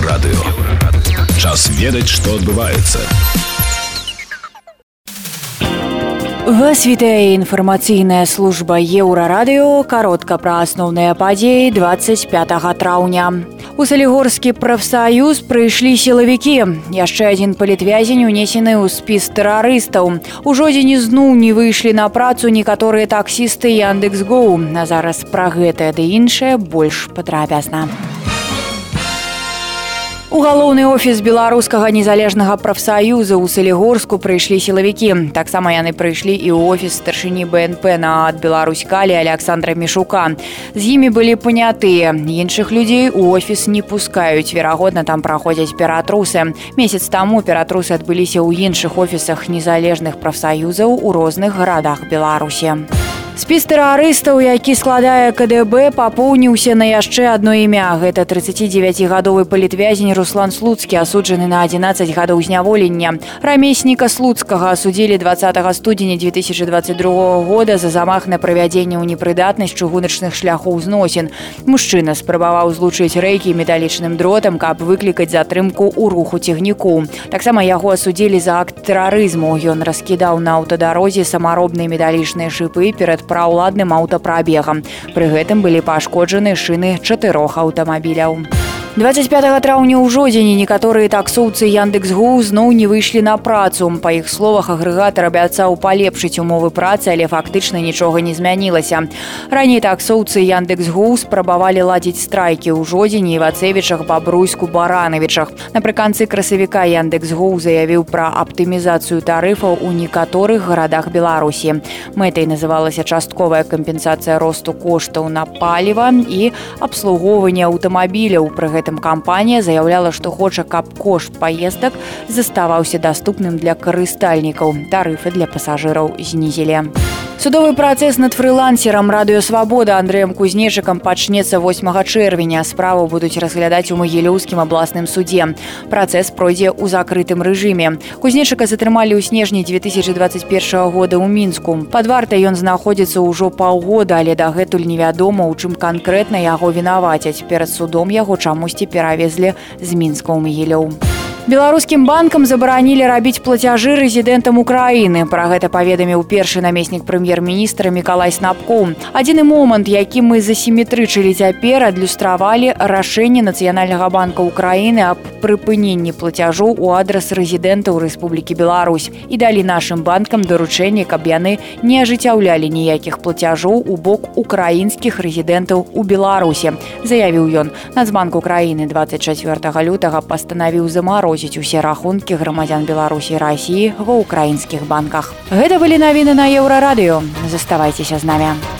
Еўрарадыё. Час ведаць, што адбываецца. Вас вітае інфармацыйная служба еўрарадыё каротка пра асноўныя падзеі 25 траўня. У салігорскі прафсаюз прыйшлі сілавікі. Яшчэ адзін палітвязень унесены ў спіс тэрарыстаў. У жодзіне зноў не выйшлі на працу некаторыя таксісты Яндекс Гоу. На зараз пра гэтае ды іншае больш падрабязна. У галоўны офіс беларускага незалежнага прафсаюза ў салігорску прыйшлі сілавікі. Таксама яны прыйшлі і ў офіс старшыні БНП на ад Беларусь калі Александра Мішука. З імі былі панятыя. іншых людзей у офіс не пускаюць. Верагодна, там праходзяць ператрусы. Месяц таму ператрусы адбыліся ў іншых офісах незалежных прафсаюзаў у розных гарадах Беларусі. Спіс тэрарыстаў, які складае КДБ, папоўніўся на яшчэ адно імя. Гэта 39гадовы палітвязень Руслан Слуцкі, асуджаны на 11 гадоў зняволення. Рамесніка слуцкага асудзілі 20 студзеня 2022 года за замах на правядзенне ў непрыдатнасць чыгуначных шляхоў зносін. Мужчына спрабаваў злучыць рэйкі металічным дротам, каб выклікаць затрымку ў руху цягніку. Таксама яго асудзілі за акт тэрарызму. Ён раскідаў на аўтадарозе самаробныя металічныя шыпы перад праўладным аўтапрабегам. Пры гэтым былі пашкоджаны шыны чатырох аўтамабіляў. 25 траўня ў жодзені некаторыя таксоўцы яндекс гу зноў не выйшлі на працу. Па іх словах агрэгатар абяцаў палепшыць умовы працы але фактычна нічога не змянілася. Раней таксоўцы яндекс гу спрабавалі ладзіць страйкі ў жодзені вацевічах бабруйску баранавічах напрыканцы красавіка яндекс гу заявіў пра аптымізацыю тарыфаў у некаторых гарадах беларусі. Мэтай называлася частковая кампенсацыя росту коштаў на паліва і абслугоўванне аўтамабіляў пры гэтым кампанія заяўляла, што хоча, каб кошт паездак заставаўся даступным для карыстальнікаў. Тарыфы для пасажыраў знізілі. Судовы працэс над фрылансерам радыёвабода Андрэем кузнечыкам пачнецца 8 чэрвеня. Справу будуць разглядаць у магілёўскім абласным судзе. Працэс пройдзе ў закрытым рэжыме. Кузнечыка затрымалі ў снежні 2021 года ў мінску. Пад вартай ён знаходзіцца ўжо паўгода, але дагэтуль невядома, у чым канкрэтна яго вінавацяць. Перад судом яго чамусьці перавезлі з мінска ў магілёў. Беларускім банкам забаранілі рабіць плацяжы рэзідэнтам Украіны. Пра гэта паведаміў першы намеснік прэм'ер-міністра Миколай Снапку. Адзіны момант, які мы засіметрычылі цяпер, адлюстравалі рашэнне Нацыянальнага банка Украіны аб прыпыненні плацяжоў у адрас рэзідэнтаў Рэспублікі Беларусь і далі нашым банкам даручэнне, каб яны не ажыццяўлялі ніякіх плацяжоў у бок украінскіх рэзідэнтаў у Беларусі. Заявіў ён. Нацбанк Украіны 24 лютага пастанавіў замару замарозіць усе рахункі грамадзян беларусі рассіі ва ўкраінскіх банках. Гэта былі навіны на еўрарадыё. Заставайцеся з намі